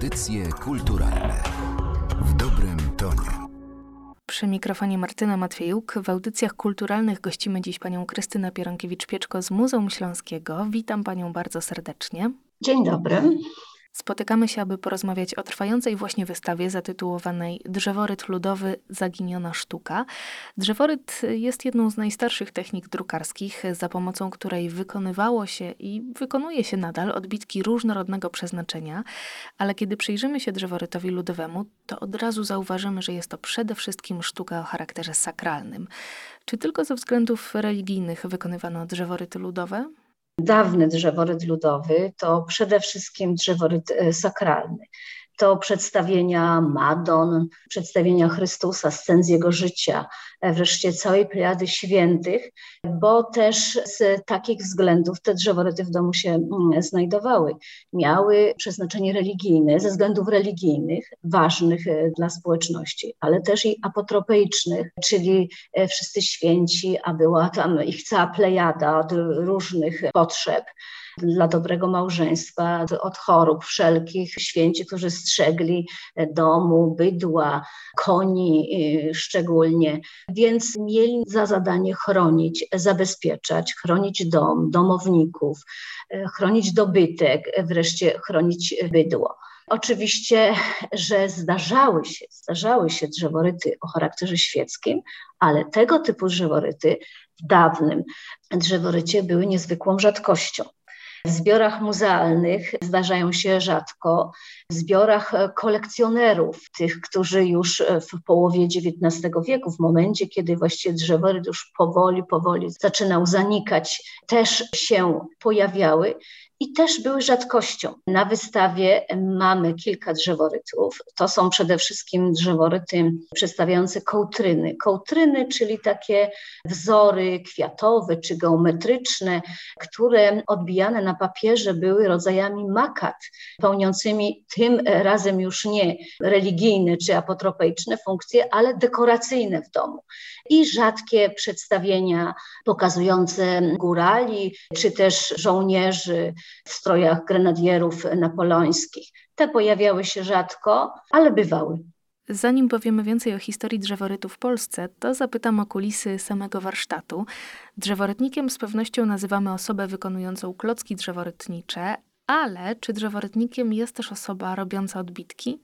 Audycje kulturalne w dobrym tonie. Przy mikrofonie Martyna Matwiejuk. W audycjach kulturalnych gościmy dziś panią Krystynę Pieronkiewicz-Pieczko z Muzeum Śląskiego. Witam panią bardzo serdecznie. Dzień dobry. Spotykamy się, aby porozmawiać o trwającej właśnie wystawie zatytułowanej Drzeworyt ludowy Zaginiona sztuka. Drzeworyt jest jedną z najstarszych technik drukarskich, za pomocą której wykonywało się i wykonuje się nadal odbitki różnorodnego przeznaczenia, ale kiedy przyjrzymy się drzeworytowi ludowemu, to od razu zauważymy, że jest to przede wszystkim sztuka o charakterze sakralnym. Czy tylko ze względów religijnych wykonywano drzeworyty ludowe? Dawny drzeworyt ludowy to przede wszystkim drzeworyt e, sakralny. To przedstawienia Madon, przedstawienia Chrystusa, scen z jego życia, e, wreszcie całej plejady świętych, bo też z takich względów te drzeworyty w domu się mm, znajdowały. Miały przeznaczenie religijne, ze względów religijnych, ważnych e, dla społeczności, ale też i apotropeicznych, czyli e, wszyscy święci, a była tam ich cała plejada od różnych potrzeb dla dobrego małżeństwa, od chorób wszelkich, święci, którzy strzegli domu, bydła, koni y, szczególnie, więc mieli za zadanie chronić, zabezpieczać, chronić dom, domowników, y, chronić dobytek, wreszcie chronić bydło. Oczywiście, że zdarzały się, zdarzały się drzeworyty o charakterze świeckim, ale tego typu drzeworyty w dawnym drzeworycie były niezwykłą rzadkością. W zbiorach muzealnych zdarzają się rzadko, w zbiorach kolekcjonerów, tych, którzy już w połowie XIX wieku, w momencie, kiedy właściwie drzeworyt już powoli, powoli zaczynał zanikać, też się pojawiały i też były rzadkością. Na wystawie mamy kilka drzeworytów. To są przede wszystkim drzeworyty przedstawiające kołtryny. Kołtryny, czyli takie wzory kwiatowe czy geometryczne, które odbijane na papierze były rodzajami makat, pełniącymi tym razem już nie religijne czy apotropeiczne funkcje, ale dekoracyjne w domu. I rzadkie przedstawienia pokazujące górali czy też żołnierzy w strojach grenadierów napoleońskich. Te pojawiały się rzadko, ale bywały. Zanim powiemy więcej o historii drzeworytu w Polsce, to zapytam o kulisy samego warsztatu. Drzeworytnikiem z pewnością nazywamy osobę wykonującą klocki drzeworytnicze, ale czy drzeworytnikiem jest też osoba robiąca odbitki?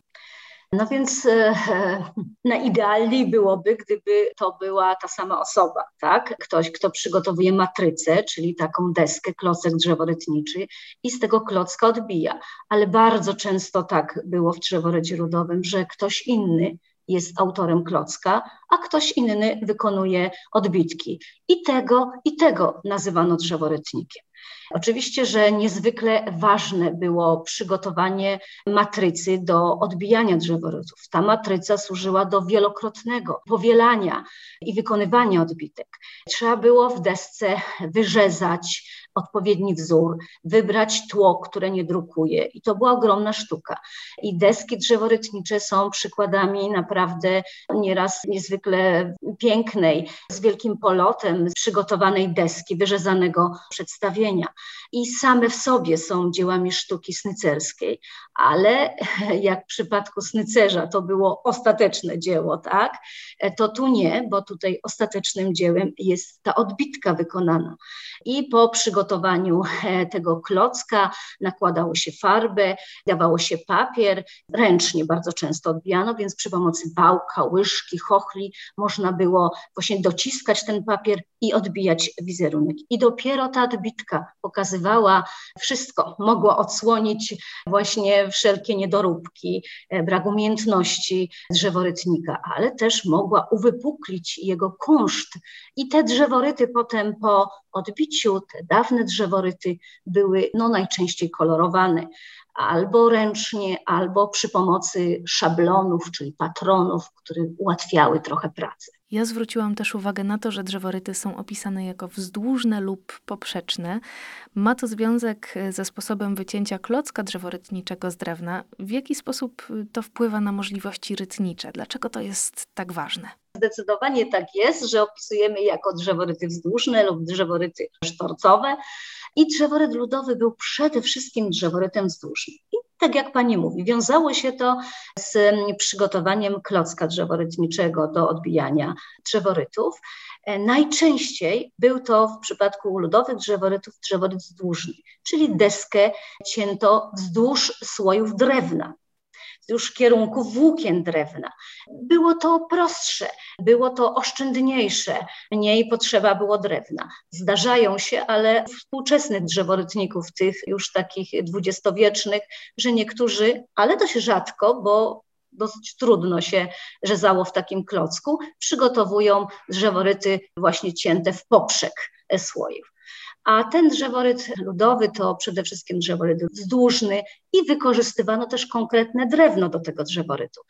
No więc e, najidealniej byłoby, gdyby to była ta sama osoba, tak? Ktoś, kto przygotowuje matrycę, czyli taką deskę, klocek drzeworytniczy i z tego klocka odbija. Ale bardzo często tak było w drzeworycie ludowym, że ktoś inny jest autorem klocka, a ktoś inny wykonuje odbitki. I tego, i tego nazywano drzeworytnikiem. Oczywiście, że niezwykle ważne było przygotowanie matrycy do odbijania drzeworytów. Ta matryca służyła do wielokrotnego powielania i wykonywania odbitek. Trzeba było w desce wyrzezać odpowiedni wzór, wybrać tło, które nie drukuje. I to była ogromna sztuka. I deski drzeworytnicze są przykładami naprawdę nieraz niezwykle pięknej, z wielkim polotem przygotowanej deski, wyrzezanego przedstawienia. I same w sobie są dziełami sztuki snycerskiej, ale jak w przypadku snycerza to było ostateczne dzieło, tak? To tu nie, bo tutaj ostatecznym dziełem jest ta odbitka wykonana. I po przygotowaniu e, tego klocka nakładało się farbę, dawało się papier, ręcznie bardzo często odbijano, więc przy pomocy wałka, łyżki, chochli można było właśnie dociskać ten papier i odbijać wizerunek. I dopiero ta odbitka pokazywała wszystko, mogła odsłonić właśnie wszelkie niedoróbki, e, brak umiejętności drzeworytnika, ale też mogła uwypuklić jego kunszt. I te drzeworyty potem po odbiciu, te dawne drzeworyty były no, najczęściej kolorowane albo ręcznie, albo przy pomocy szablonów, czyli patronów, które ułatwiały trochę pracę. Ja zwróciłam też uwagę na to, że drzeworyty są opisane jako wzdłużne lub poprzeczne. Ma to związek ze sposobem wycięcia klocka drzeworytniczego z drewna. W jaki sposób to wpływa na możliwości rytnicze? Dlaczego to jest tak ważne? Zdecydowanie tak jest, że opisujemy jako drzeworyty wzdłużne lub drzeworyty sztorcowe. I drzeworyt ludowy był przede wszystkim drzeworytem wzdłużnym. I Tak jak pani mówi, wiązało się to z przygotowaniem klocka drzeworytniczego do odbijania drzeworytów. E, najczęściej był to w przypadku ludowych drzeworytów drzeworyt wzdłużny, czyli deskę cięto wzdłuż słojów drewna wzdłuż kierunku włókien drewna. Było to prostsze, było to oszczędniejsze, mniej potrzeba było drewna. Zdarzają się, ale współczesnych drzeworytników, tych już takich dwudziestowiecznych, że niektórzy, ale się rzadko, bo dosyć trudno się rzezało w takim klocku, przygotowują drzeworyty właśnie cięte w poprzek słoiów. A ten drzeworyt ludowy to przede wszystkim drzeworyt wzdłużny i wykorzystywano też konkretne drewno do tego drzeworytu,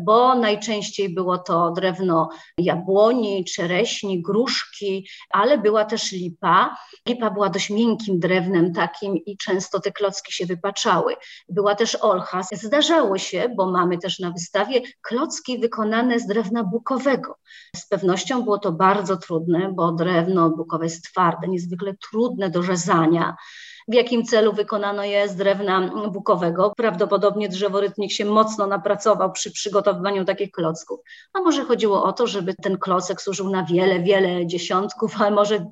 bo najczęściej było to drewno jabłoni, czereśni, gruszki, ale była też lipa. Lipa była dość miękkim drewnem takim i często te klocki się wypaczały. Była też olcha. Zdarzało się, bo mamy też na wystawie klocki wykonane z drewna bukowego. Z pewnością było to bardzo trudne, bo drewno bukowe jest twarde, niezwykle trudne do rzezania w jakim celu wykonano je z drewna bukowego. Prawdopodobnie drzeworytnik się mocno napracował przy przygotowywaniu takich klocków. A może chodziło o to, żeby ten klocek służył na wiele, wiele dziesiątków, a może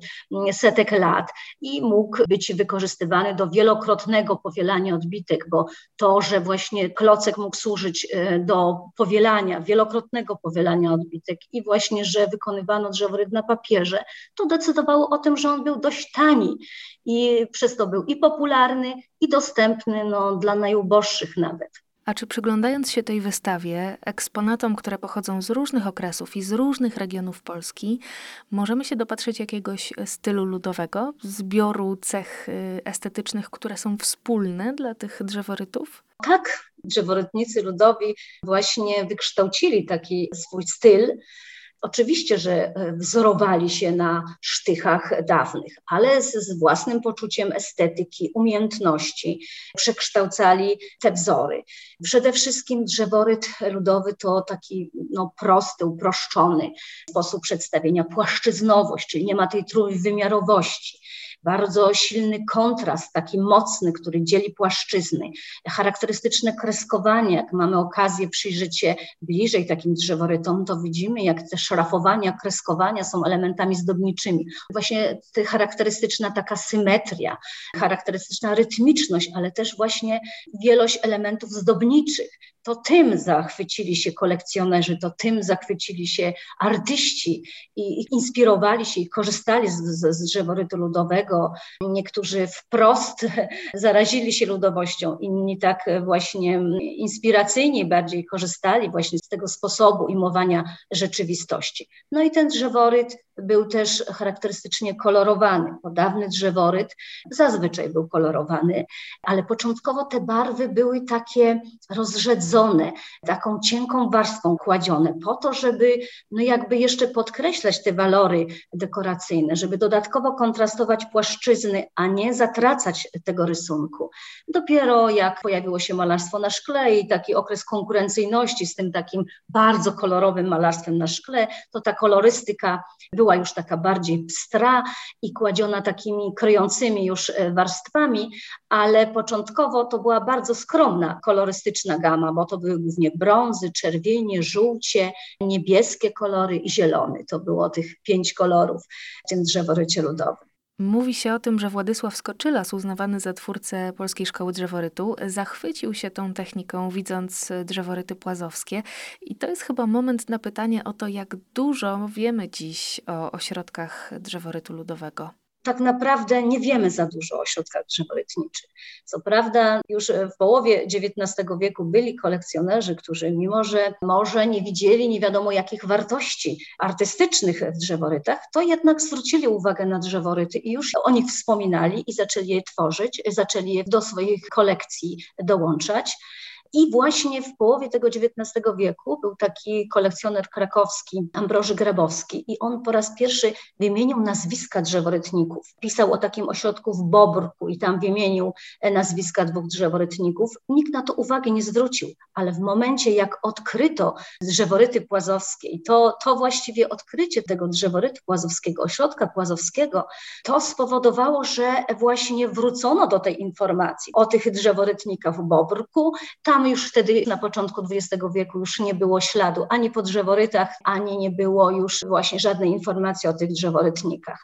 setek lat i mógł być wykorzystywany do wielokrotnego powielania odbitek, bo to, że właśnie klocek mógł służyć e, do powielania, wielokrotnego powielania odbitek i właśnie, że wykonywano drzeworyt na papierze, to decydowało o tym, że on był dość tani i przez to był i popularny, i dostępny no, dla najuboższych nawet. A czy przyglądając się tej wystawie, eksponatom, które pochodzą z różnych okresów i z różnych regionów Polski, możemy się dopatrzeć jakiegoś stylu ludowego, zbioru cech y, estetycznych, które są wspólne dla tych drzeworytów? Tak, drzeworytnicy ludowi właśnie wykształcili taki swój styl. Oczywiście, że e, wzorowali się na sztychach dawnych, ale z, z, własnym poczuciem estetyki, umiejętności przekształcali te wzory. Przede wszystkim drzeworyt ludowy to taki no, prosty, uproszczony sposób przedstawienia, płaszczyznowość, czyli nie ma tej trójwymiarowości bardzo silny kontrast, taki mocny, który dzieli płaszczyzny, charakterystyczne kreskowanie, jak mamy okazję przyjrzeć się bliżej takim drzeworytom, to widzimy, jak te szrafowania, kreskowania są elementami zdobniczymi. Właśnie charakterystyczna taka symetria, charakterystyczna rytmiczność, ale też właśnie wielość elementów zdobniczych to tym zachwycili się kolekcjonerzy, to tym zachwycili się artyści i, inspirowali się i korzystali z, z, z drzeworytu ludowego. Niektórzy wprost zarazili się ludowością, inni tak właśnie inspiracyjnie bardziej korzystali właśnie z tego sposobu imowania rzeczywistości. No i ten drzeworyt był też charakterystycznie kolorowany. Bo dawny drzeworyt zazwyczaj był kolorowany, ale początkowo te barwy były takie rozrzedzone, taką cienką warstwą kładzione, po to, żeby no jakby jeszcze podkreślać te walory dekoracyjne, żeby dodatkowo kontrastować płaszczyzny, a nie zatracać tego rysunku. Dopiero jak pojawiło się malarstwo na szkle i taki okres konkurencyjności z tym takim bardzo kolorowym malarstwem na szkle, to ta kolorystyka była była już taka bardziej pstra i kładziona takimi kryjącymi już e, warstwami, ale początkowo to była bardzo skromna kolorystyczna gama, bo to były głównie brązy, czerwienie, żółcie, niebieskie kolory i zielony. To było tych pięć kolorów w tym drzeworycie ludowym. Mówi się o tym, że Władysław Skoczylas, uznawany za twórcę Polskiej Szkoły Drzeworytu, zachwycił się tą techniką, widząc drzeworyty płazowskie. I to jest chyba moment na pytanie o to, jak dużo wiemy dziś o ośrodkach drzeworytu ludowego tak naprawdę nie wiemy za dużo o ośrodkach drzeworytniczych. Co prawda, już w połowie XIX wieku byli kolekcjonerzy, którzy, mimo że może nie widzieli nie wiadomo jakich wartości artystycznych w drzeworytach, to jednak zwrócili uwagę na drzeworyty i już o nich wspominali i zaczęli je tworzyć, zaczęli je do swoich kolekcji dołączać. I właśnie w połowie tego XIX wieku był taki kolekcjoner krakowski, Ambroży Grabowski, i on po raz pierwszy wymienił nazwiska drzeworytników. Pisał o takim ośrodku w Bobrku i tam wymienił nazwiska dwóch drzeworytników. Nikt na to uwagi nie zwrócił, ale w momencie, jak odkryto drzeworyty płazowskie, to, to właściwie odkrycie tego drzeworytu płazowskiego, ośrodka płazowskiego, to spowodowało, że właśnie wrócono do tej informacji o tych drzeworytnikach w Bobrku. Tam już wtedy na początku XX wieku już nie było śladu ani po drzeworytach, ani nie było już właśnie żadnej informacji o tych drzeworytnikach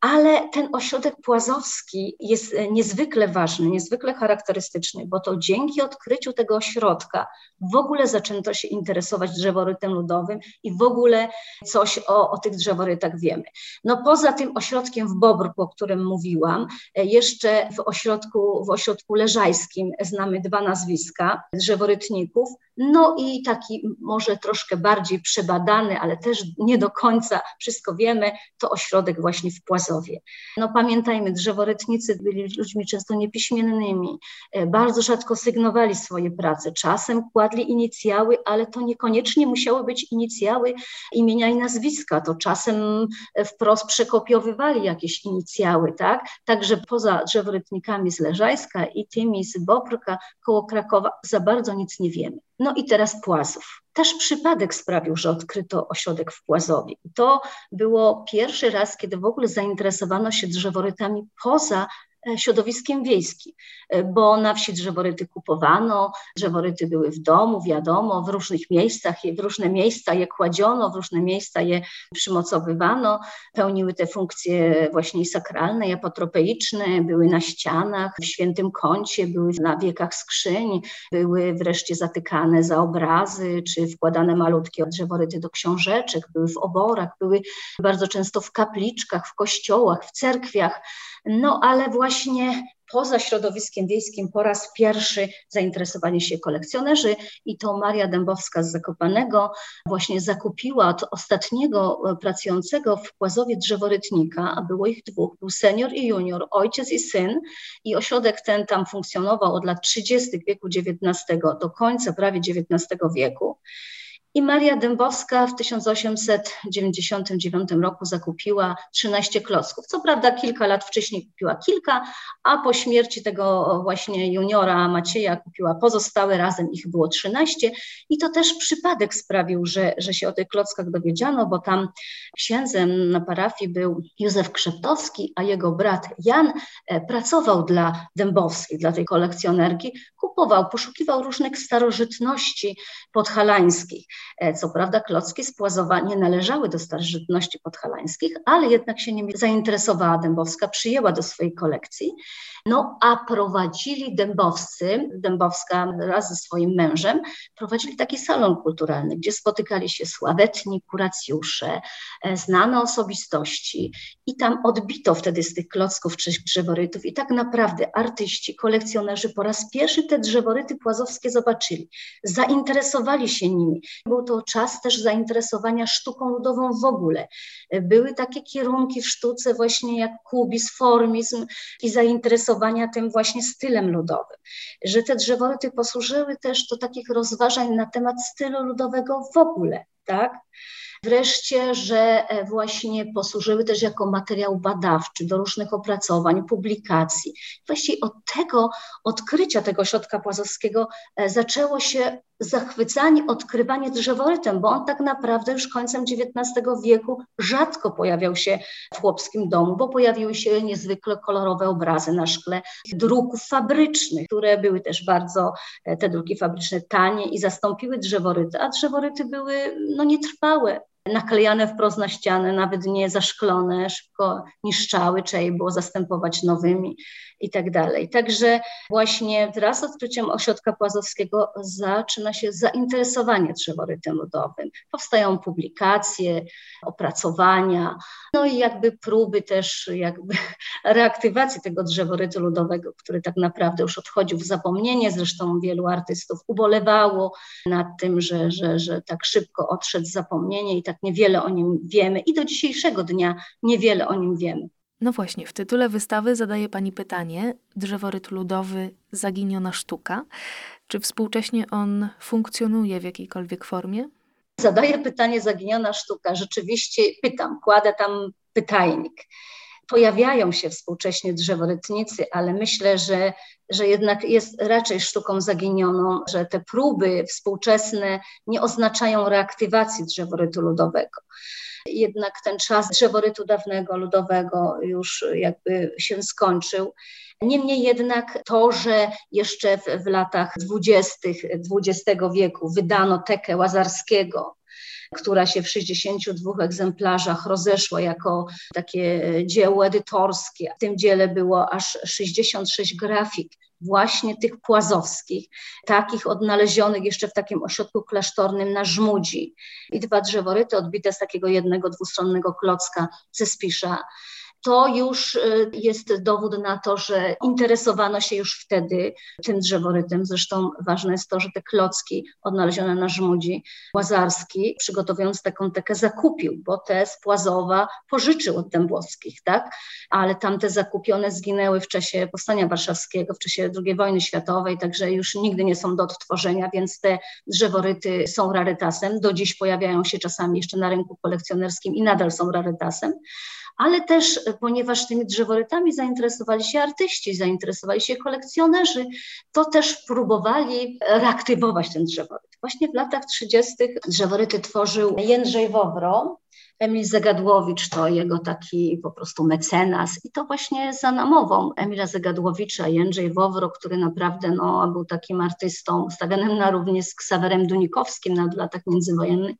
ale ten ośrodek płazowski jest e, niezwykle ważny, niezwykle charakterystyczny, bo to dzięki odkryciu tego ośrodka w ogóle zaczęto się interesować drzeworytem ludowym i w ogóle coś o, o tych drzeworytach wiemy. No poza tym ośrodkiem w Bobrku, o którym mówiłam, e, jeszcze w ośrodku, w ośrodku leżajskim znamy dwa nazwiska drzeworytników, no i taki może troszkę bardziej przebadany, ale też nie do końca wszystko wiemy, to ośrodek właśnie w Płazowie. No pamiętajmy, drzeworytnicy byli ludźmi często niepiśmiennymi, e, bardzo rzadko sygnowali swoje prace, czasem kładli inicjały, ale to niekoniecznie musiały być inicjały imienia i nazwiska, to czasem e, wprost przekopiowywali jakieś inicjały, tak? Także poza drzeworytnikami z Leżajska i tymi z Bobrka koło Krakowa za bardzo nic nie wiemy. No i teraz Płazów. Też przypadek sprawił, że odkryto ośrodek w Płazowie. to było pierwszy raz, kiedy w ogóle zainteresowano się drzeworytami poza środowiskiem wiejskim, e, bo na wsi drzeworyty kupowano, drzeworyty były w domu, wiadomo, w różnych miejscach, w różne miejsca je kładziono, w różne miejsca je przymocowywano, pełniły te funkcje właśnie sakralne, apotropeiczne, były na ścianach, w świętym kącie, były na wiekach skrzyń, były wreszcie zatykane za obrazy, czy wkładane malutkie drzeworyty do książeczek, były w oborach, były bardzo często w kapliczkach, w kościołach, w cerkwiach, no ale właśnie poza środowiskiem wiejskim po raz pierwszy zainteresowali się kolekcjonerzy i to Maria Dębowska z Zakopanego właśnie zakupiła od ostatniego e, pracującego w Płazowie drzeworytnika, a było ich dwóch, był senior i junior, ojciec i syn i ośrodek ten tam funkcjonował od lat 30. wieku XIX do końca prawie XIX wieku. I Maria Dębowska w 1899 roku zakupiła 13 klocków. Co prawda kilka lat wcześniej kupiła kilka, a po śmierci tego właśnie juniora Macieja kupiła pozostałe, razem ich było 13. I to też przypadek sprawił, że, że się o tych klockach dowiedziano, bo tam księdzem na parafii był Józef Krzeptowski, a jego brat Jan e, pracował dla Dębowskiej, dla tej kolekcjonerki, kupował, poszukiwał różnych starożytności podhalańskich. E, co prawda klocki z Płazowa nie należały do starożytności podhalańskich, ale jednak się nimi zainteresowała Dębowska, przyjęła do swojej kolekcji. No a prowadzili dębowscy, Dębowska wraz ze swoim mężem, prowadzili taki salon kulturalny, gdzie spotykali się sławetni kuracjusze, e, znane osobistości i tam odbito wtedy z tych klocków czy drzeworytów i tak naprawdę artyści, kolekcjonerzy po raz pierwszy te drzeworyty płazowskie zobaczyli, zainteresowali się nimi. Był to czas też zainteresowania sztuką ludową w ogóle. Były takie kierunki w sztuce właśnie jak kubizm, formizm i zainteresowania tym właśnie stylem ludowym, że te drzeworyty posłużyły też do takich rozważań na temat stylu ludowego w ogóle, tak? Wreszcie, że e, właśnie posłużyły też jako materiał badawczy do różnych opracowań, publikacji. Właściwie od tego odkrycia tego środka płazowskiego e, zaczęło się zachwycanie, odkrywanie drzeworytem, bo on tak naprawdę już końcem XIX wieku rzadko pojawiał się w chłopskim domu, bo pojawiły się niezwykle kolorowe obrazy na szkle druków fabrycznych, które były też bardzo, e, te druki fabryczne tanie i zastąpiły drzeworyty, a drzeworyty były no, nietrwałe naklejane wprost na ścianę, nawet nie zaszklone, szybko niszczały, trzeba je było zastępować nowymi i tak dalej. Także właśnie wraz z odkryciem ośrodka płazowskiego zaczyna się zainteresowanie drzeworytem ludowym. Powstają publikacje, opracowania, no i jakby próby też jakby reaktywacji tego drzeworytu ludowego, który tak naprawdę już odchodził w zapomnienie. Zresztą wielu artystów ubolewało nad tym, że, że, że tak szybko odszedł zapomnienie i tak niewiele o nim wiemy i do dzisiejszego dnia niewiele o nim wiemy. No właśnie, w tytule wystawy zadaje Pani pytanie: Drzeworyt ludowy, zaginiona sztuka. Czy współcześnie on funkcjonuje w jakiejkolwiek formie? Zadaję pytanie: zaginiona sztuka. Rzeczywiście pytam, kładę tam pytajnik. Pojawiają się współcześnie drzeworytnicy, ale myślę, że, że jednak jest raczej sztuką zaginioną, że te próby współczesne nie oznaczają reaktywacji drzeworytu ludowego jednak ten czas drzeworytu dawnego, ludowego już jakby się skończył. Niemniej jednak to, że jeszcze w, w latach dwudziestych XX wieku wydano tekę Łazarskiego, która się w 62 egzemplarzach rozeszła jako takie dzieło edytorskie. W tym dziele było aż 66 grafik właśnie tych płazowskich, takich odnalezionych jeszcze w takim ośrodku klasztornym na Żmudzi. I dwa drzeworyty odbite z takiego jednego dwustronnego klocka ze Spisza to już y, jest dowód na to, że interesowano się już wtedy tym drzeworytem. Zresztą ważne jest to, że te klocki odnalezione na Żmudzi, Łazarski, przygotowując taką tekę, zakupił, bo te z Płazowa pożyczył od Dębowskich, tak? Ale tamte zakupione zginęły w czasie Powstania Warszawskiego, w czasie II wojny światowej, także już nigdy nie są do odtworzenia, więc te drzeworyty są rarytasem. Do dziś pojawiają się czasami jeszcze na rynku kolekcjonerskim i nadal są rarytasem ale też e, ponieważ tymi drzeworytami zainteresowali się artyści, zainteresowali się kolekcjonerzy, to też próbowali reaktywować ten drzeworyt. Właśnie w latach 30. drzeworyty tworzył Jędrzej Wowro, Emil Zagadłowicz to jego taki po prostu mecenas i to właśnie za namową Emila Zagadłowicza, Jędrzej Wowro, który naprawdę no, był takim artystą stawianym na równi z Ksawerem Dunikowskim na latach międzywojennych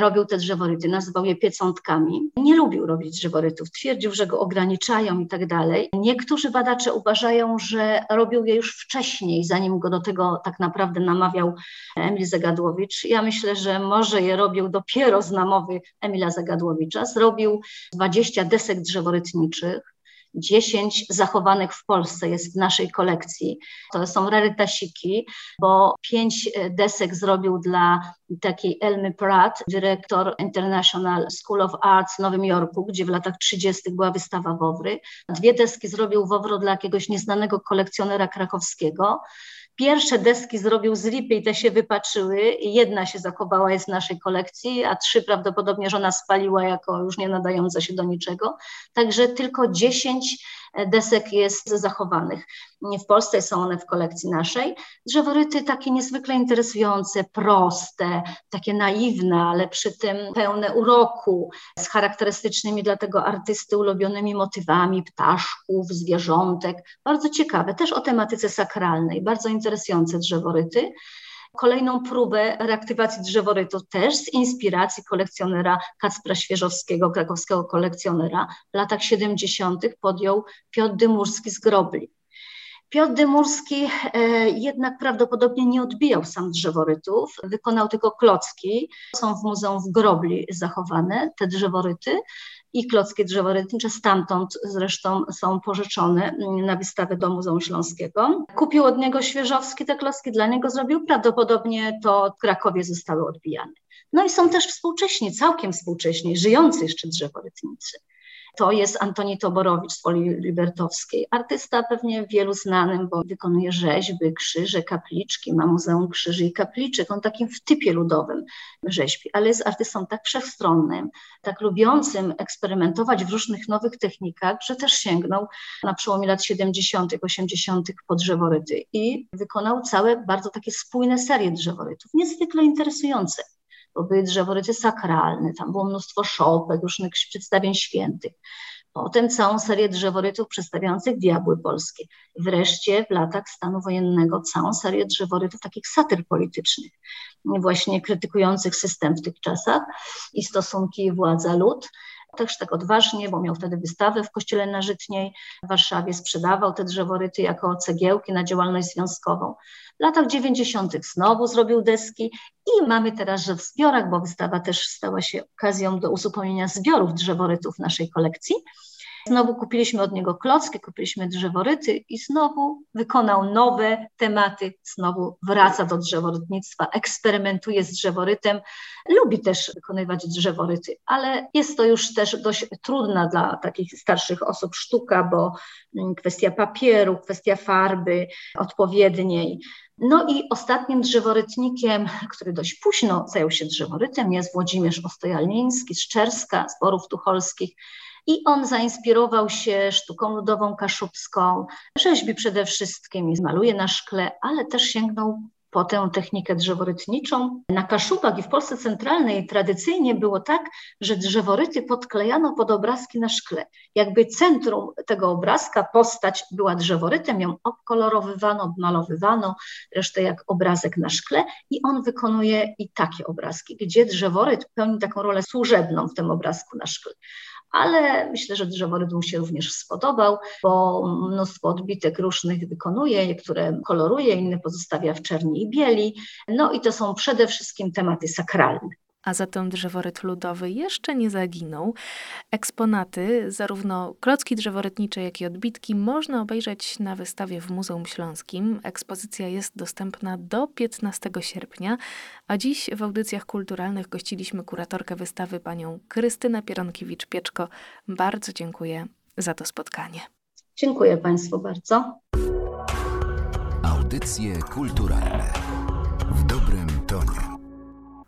robił te drzeworyty, nazywał je piecątkami. Nie lubił robić drzeworytów, twierdził, że go ograniczają i tak dalej. Niektórzy badacze uważają, że robił je już wcześniej, zanim go do tego tak naprawdę namawiał Emil Zagadłowicz. Ja myślę, że może je robił dopiero z namowy Emila Zagadłowicza. Zrobił 20 desek drzeworytniczych, 10 zachowanych w Polsce jest w naszej kolekcji. To są rarytasiki, bo 5 e, desek zrobił dla takiej Elmy Pratt, dyrektor International School of Arts w Nowym Jorku, gdzie w latach 30. była wystawa Wowry. Dwie deski zrobił Wowro dla jakiegoś nieznanego kolekcjonera krakowskiego. Pierwsze deski zrobił z lipy i te się wypaczyły. Jedna się zachowała, jest w naszej kolekcji, a trzy prawdopodobnie żona spaliła jako już nie nadająca się do niczego. Także tylko dziesięć desek jest zachowanych. W Polsce są one w kolekcji naszej. Drzeworyty takie niezwykle interesujące, proste, takie naiwne, ale przy tym pełne uroku, z charakterystycznymi dla tego artysty ulubionymi motywami ptaszków, zwierzątek. Bardzo ciekawe, też o tematyce sakralnej, bardzo interesujące drzeworyty kolejną próbę reaktywacji drzeworytu też z inspiracji kolekcjonera Kacpra Świeżowskiego, krakowskiego kolekcjonera. W latach 70. podjął Piotr Dymurski z Grobli. Piotr Dymurski e, jednak prawdopodobnie nie odbijał sam drzeworytów, wykonał tylko klocki. Są w muzeum w Grobli zachowane te drzeworyty i klocki drzeworytnicze stamtąd zresztą są pożyczone na wystawę do Muzeum Śląskiego. Kupił od niego Świeżowski te klocki, dla niego zrobił, prawdopodobnie to w Krakowie zostały odbijane. No i są też współcześni, całkiem współcześni, żyjący jeszcze drzeworytnicy. To jest Antoni Toborowicz z Poli Libertowskiej. Artysta pewnie wielu znanym, bo wykonuje rzeźby, krzyże, kapliczki, ma Muzeum Krzyży i Kapliczek. On takim w typie ludowym rzeźbi, ale jest artystą tak wszechstronnym, tak lubiącym eksperymentować w różnych nowych technikach, że też sięgnął na przełomie lat 70., 80. po drzeworyty i wykonał całe bardzo takie spójne serie drzeworytów, niezwykle interesujące bo były drzeworyty sakralne, tam było mnóstwo szopek, różnych przedstawień świętych. Potem całą serię drzeworytów przedstawiających diabły polskie. Wreszcie w latach stanu wojennego całą serię drzeworytów takich satyr politycznych, właśnie krytykujących system w tych czasach i stosunki władza-lud też tak odważnie, bo miał wtedy wystawę w Kościele na Żytniej w Warszawie, sprzedawał te drzeworyty jako cegiełki na działalność związkową. W latach 90. znowu zrobił deski i mamy teraz, że w zbiorach, bo wystawa też stała się okazją do uzupełnienia zbiorów drzeworytów naszej kolekcji. Znowu kupiliśmy od niego klocki, kupiliśmy drzeworyty i znowu wykonał nowe tematy, znowu wraca do drzeworytnictwa, eksperymentuje z drzeworytem, lubi też wykonywać drzeworyty, ale jest to już też dość trudna dla takich starszych osób sztuka, bo mm, kwestia papieru, kwestia farby odpowiedniej. No i ostatnim drzeworytnikiem, który dość późno zajął się drzeworytem, jest Włodzimierz Ostojalniński z Czerska, z Borów Tucholskich. I on zainspirował się sztuką ludową kaszubską, rzeźbi przede wszystkim, maluje na szkle, ale też sięgnął po tę technikę drzeworytniczą. Na Kaszubach i w Polsce centralnej tradycyjnie było tak, że drzeworyty podklejano pod obrazki na szkle. Jakby centrum tego obrazka, postać była drzeworytem, ją obkolorowywano, obmalowywano, resztę jak obrazek na szkle i on wykonuje i takie obrazki, gdzie drzeworyt pełni taką rolę służebną w tym obrazku na szkle ale myślę, że drzeworyt mu się również spodobał, bo mnóstwo odbitek różnych wykonuje, niektóre koloruje, inne pozostawia w czerni i bieli. No i to są przede wszystkim tematy sakralne a zatem drzeworyt ludowy jeszcze nie zaginął. Eksponaty, zarówno klocki drzeworytnicze, jak i odbitki, można obejrzeć na wystawie w Muzeum Śląskim. Ekspozycja jest dostępna do 15 sierpnia, a dziś w audycjach kulturalnych gościliśmy kuratorkę wystawy panią Krystynę Pieronkiewicz-Pieczko. Bardzo dziękuję za to spotkanie. Dziękuję Państwu bardzo. Audycje kulturalne.